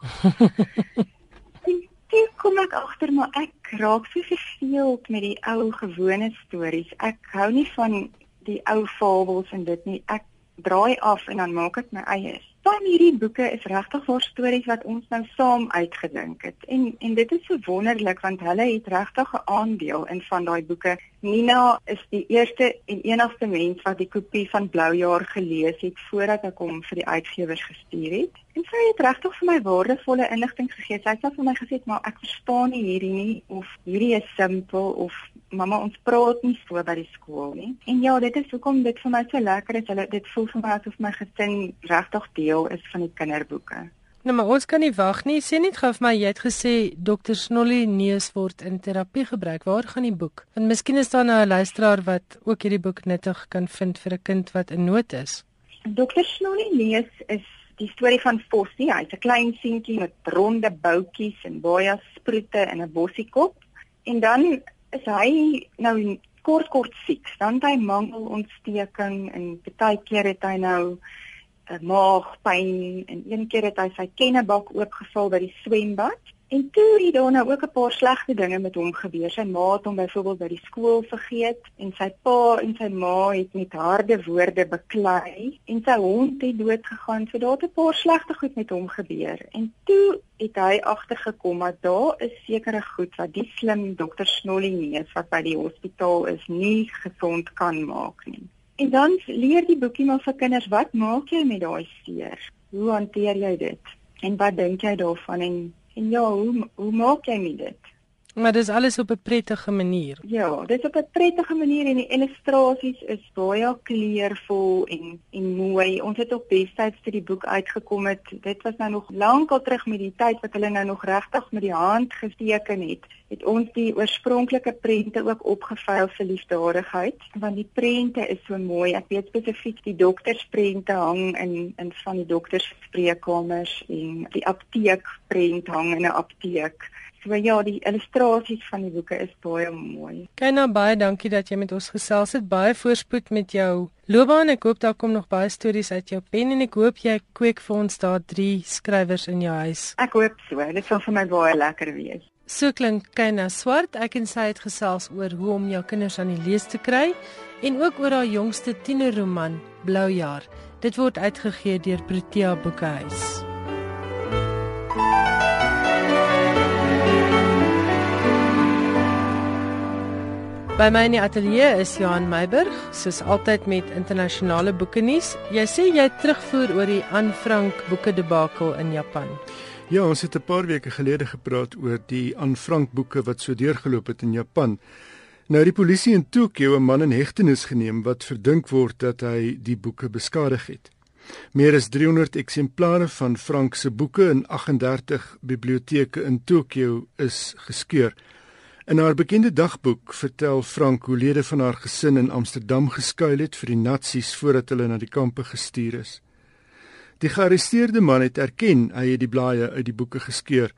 Toe kom ek agter maar ek raak so verveeld met die ou gewone stories. Ek hou nie van die ou fabels en dit nie. Ek draai af en dan maak ek my eie. Van hierdie boeke is regtig waar stories wat ons nou saam uitgedink het. En en dit is so wonderlik want hulle het regtig 'n aandeel in van daai boeke. Nina is die eerste en enigste mens wat die kopie van Bloujaar gelees het voordat ek hom vir die uitgewers gestuur het. En sy het regtig vir my waardevolle inligting gegee. Sy het vir my gesê, "Maar ek verstaan nie hierdie nie of hierdie is simpel of mamma ons praat nie so by die skool nie. En ja, dit is hoekom dit vir my so lekker is. Hulle dit voel vir my asof my gesin regtig deel is van die kinderboeke. Nou maar ons kan nie wag nie. Sê net gou vir my, jy het gesê Dr. Snolly neus word in terapie gebruik. Waar gaan die boek? Want miskien is daar nou 'n luisteraar wat ook hierdie boek nuttig kan vind vir 'n kind wat in nood is. Dr. Snolly neus is die storie van Fossie. Hy's 'n klein seentjie met ronde boutjies en baie sproete en 'n bossie kop. En dan is hy nou kort kort siek. Dan het hy mangelontsteking en baie keer het hy nou 'n maagpyn en een keer het hy sy kennebak oopgeval by die swembad. En toe het daar nou ook 'n paar slegte dinge met hom gebeur. Sy ma het hom byvoorbeeld by die skool vergeet en sy pa en sy ma het met harde woorde beklei en sy hond het dood gegaan. So daar het 'n paar slegte goed met hom gebeur. En toe het hy agtergekom dat daar is sekere goed wat die slim dokter Snolly neus wat by die hospitaal is nie gesond kan maak nie. En dan leer die boekie maar vir kinders wat maak jy met daai seer? Hoe hanteer jy dit? En wat dink jy daarvan en En ja, hoe hoe maak jy met dit? Maar dis alles op 'n prettige manier. Ja, dis op 'n prettige manier en die illustrasies is baie kleurvol en en mooi. Ons het op destyds toe die boek uitgekom het, dit was nou nog lankal terug met die tyd wat hulle nou nog regtig met die hand geteken het. Het ons die oorspronklike prente ook opgevuil vir liefdadigheid, want die prente is so mooi. Ek weet spesifiek die doktersprente hang in in van die doktersspreekkamers en die apteekprent hang in 'n apteek. So ja, die illustrasies van die boeke is baie mooi. Kyna baie dankie dat jy met ons gesels het. Baie voorspoed met jou loopbaan. Ek hoop daar kom nog baie stories uit jou pen en ek hoop jy kweek vir ons daar drie skrywers in jou huis. Ek hoop so. Dit sal vir my baie lekker wees. So klink Kyna Swart. Ek en sy het gesels oor hoe om jou kinders aan die lees te kry en ook oor haar jongste tienerroman Bloujaar. Dit word uitgegee deur Protea Boekhuis. By my in die ateljee is Johan Meiburg, soos altyd met internasionale boeke nuus. Jy sê jy terugvoer oor die Anne Frank boeke debakel in Japan. Ja, ons het 'n paar weke gelede gepraat oor die Anne Frank boeke wat so deurgeloop het in Japan. Nou die polisie in Tokio 'n man in hegtenis geneem wat verdink word dat hy die boeke beskadig het. Meer as 300 eksemplare van Frank se boeke in 38 biblioteke in Tokio is geskeur. In haar bekende dagboek vertel Frank hoe lede van haar gesin in Amsterdam geskuil het vir die nasies voordat hulle na die kampe gestuur is. Die gearresteerde man het erken hy het die blaaie uit die boeke geskeur.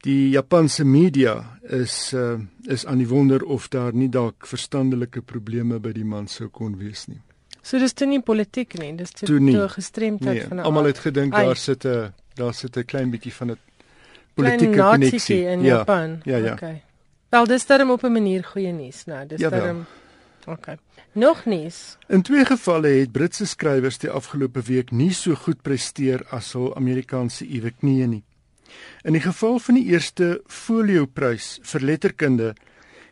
Die Japanse media is uh, is aan die wonder of daar nie dalk verstandelike probleme by die man sou kon wees nie. So dis toe nie politiek nie, dis toe, toe gestremdheid nee, van 'n Almal het gedink daar sit 'n daar sit 'n klein bietjie van 'n politieke koneksie in ja, Japan. Ja, ja. Okay. Wel, dis darem op 'n manier goeie nuus, nou. Dis darem OK. Nog nuus. In twee gevalle het Britse skrywers die afgelope week nie so goed presteer as hul Amerikaanse ewe knieë nie. In die geval van die eerste Folio-prys vir letterkunde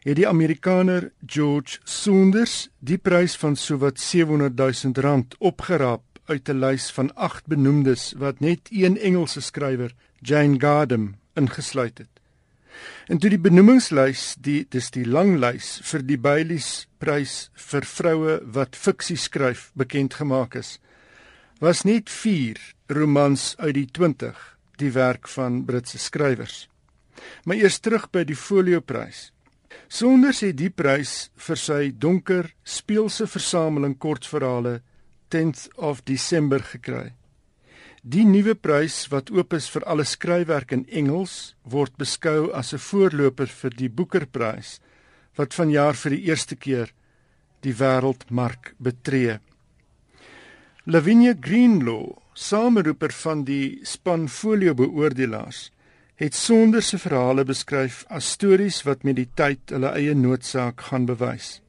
het die Amerikaner George Saunders die prys van sowat 700 000 rand opgeraap uit 'n lys van 8 benoemdes wat net een Engelse skrywer, Jane Gardam, ingesluit het. En toe die benoemingslys, die dis die lang lys vir die Baileys prys vir vroue wat fiksie skryf bekend gemaak is, was net 4 romans uit die 20 die werk van Britse skrywers. Maar eers terug by die Folio prys. Sonder sê die prys vir sy donker speelse versameling kortverhale 10th of December gekry. Die nuwe prys wat oop is vir alle skryfwerk in Engels word beskou as 'n voorloper vir die Booker-prys wat vanjaar vir die eerste keer die wêreldmark betree. Lavinia Greenlaw, sameroeper van die span folio beoordelaars, het sonder se verhale beskryf as stories wat met die tyd hulle eie noodsaak gaan bewys.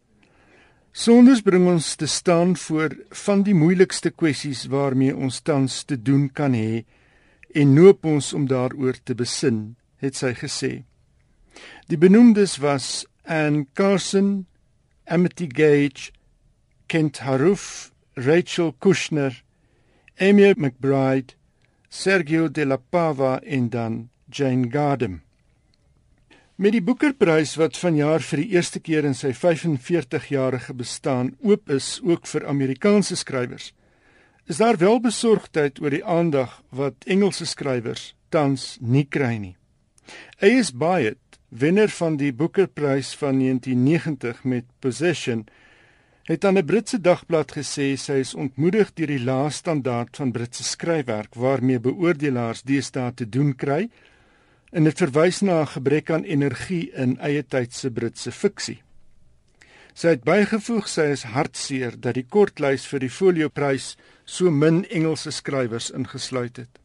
Sonders bring ons te staan voor van die moeilikste kwessies waarmee ons tans te doen kan hê en noop ons om daaroor te besin, het sy gesê. Die benoemdes was Anne Carson, Amity Gage, Kent Haruf, Rachel Kushner, Amy McBride, Sergio de la Pava en dan Jane Gardem. Met die Boekerprys wat vanjaar vir die eerste keer in sy 45-jarige bestaan oop is ook vir Amerikaanse skrywers, is daar wel besorgdheid oor die aandag wat Engelse skrywers tans nie kry nie. A.S. Byatt, wenner van die Boekerprys van 1990 met Possession, het aan 'n Britse dagblad gesê sy is ontmoedig deur die lae standaard van Britse skryfwerk waarmee beoordelaars deesdae te doen kry en dit verwys na 'n gebrek aan energie in eie tydse Britse fiksie. Sy het bygevoeg sy is hartseer dat die kortlys vir die Folioprys so min Engelse skrywers ingesluit het.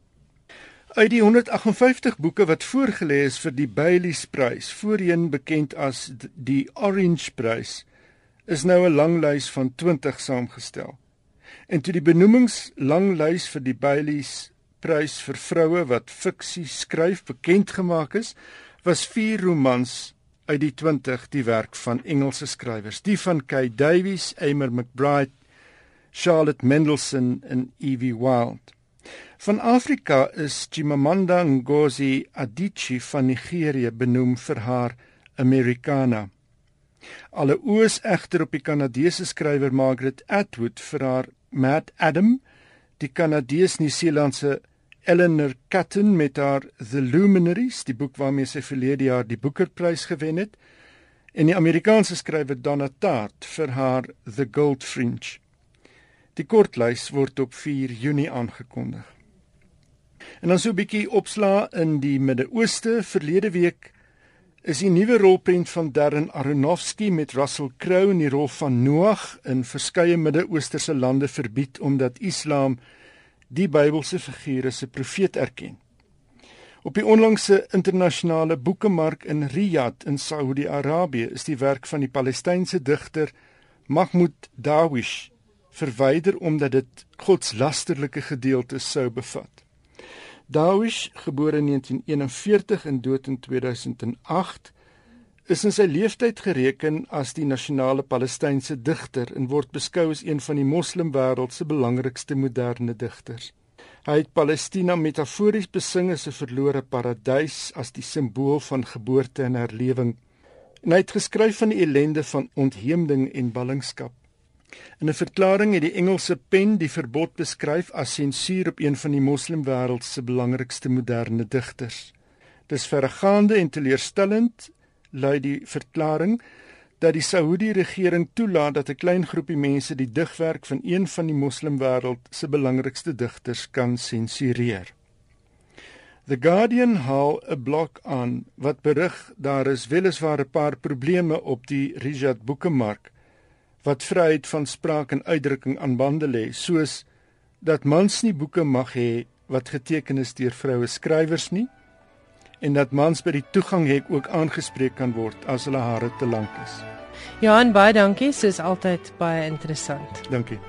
Uit die 158 boeke wat voorgelê is vir die Baileys Prys, voorheen bekend as die Orange Prys, is nou 'n lang lys van 20 saamgestel. En toe die benoemings lang lys vir die Baileys prys vir vroue wat fiksie skryf bekend gemaak is, was vier romans uit die 20 die werk van Engelse skrywers, die van Kay Davies, Emer McBride, Charlotte Mendelssohn en Evie Wild. Van Afrika is Chimamanda Ngozi Adichie van Nigerië benoem vir haar Americana. Alle oos egter op die Kanadese skrywer Margaret Atwood vir haar Mad Adam, die Kanadees-Nieu-Seelandse Eleanor Catton met haar The Luminaries, die boek waarmee sy verlede jaar die Booker-prys gewen het, en die Amerikaanse skrywer Donna Tartt vir haar The Gold Fringe. Die kortlys word op 4 Junie aangekondig. En dan so 'n bietjie opslaa in die Midde-Ooste verlede week is die nuwe rolprent van Darren Aronofsky met Russell Crowe in die rol van Noag in verskeie Midde-Oosterse lande verbied omdat Islam die Bybelse figuur as 'n profeet erken. Op die onlangse internasionale boekemark in Riyadh in Saudi-Arabië is die werk van die Palestynse digter Mahmoud Darwish verwyder omdat dit godslasterlike gedeeltes sou bevat. Darwish, gebore in 1941 en dood in 2008, is in sy lewenstyd gereken as die nasionale Palestynse digter en word beskou as een van die moslimwêreld se belangrikste moderne digters. Hy het Palestina metafories besing as 'n verlore paradys as die simbool van geboorte en herlewing. En hy het geskryf van die ellende van ontheemding en ballingskap. In 'n verklaring het die Engelse pen die verbod beskryf as sensuur op een van die moslimwêreld se belangrikste moderne digters. Dis verregaande en teleurstellend, lui die verklaring dat die Saudi regering toelaat dat 'n klein groepie mense die digwerk van een van die moslimwêreld se belangrikste digters kan sensureer. The Guardian haal 'n blok aan wat berig daar is weliswaar 'n paar probleme op die Riyadh boekemark wat vryheid van spraak en uitdrukking aan bande lê, soos dat mans nie boeke mag hê wat geteken is deur vroue skrywers nie en dat mans by die toeganghek ook aangespreek kan word as hulle hare te lank is. Johan, baie dankie, soos altyd baie interessant. Dankie.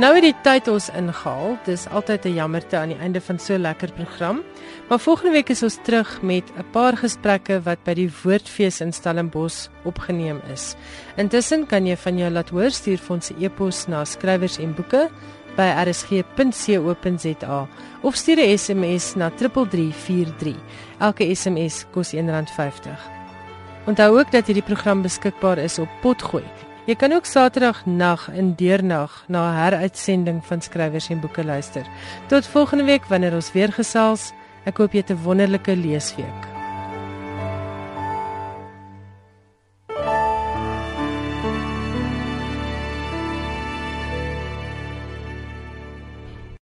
Nou het die tyd ons ingehaal. Dis altyd 'n jammerte aan die einde van so 'n lekker program. Maar volgende week is ons terug met 'n paar gesprekke wat by die Woordfees in Stellenbosch opgeneem is. Intussen kan jy van jou laat hoor stuur vir ons 'n e-pos na skrywers en boeke by rsg.co.za of stuur 'n SMS na 3343. Elke SMS kos R1.50. Onthou ook dat hierdie program beskikbaar is op Potgooi. Jy kan ook Saterdag nag in deernag na 'n heruitsending van skrywers en boeke luister. Tot volgende week wanneer ons weer gesels. Ek hoop jy 'n wonderlike leesweek.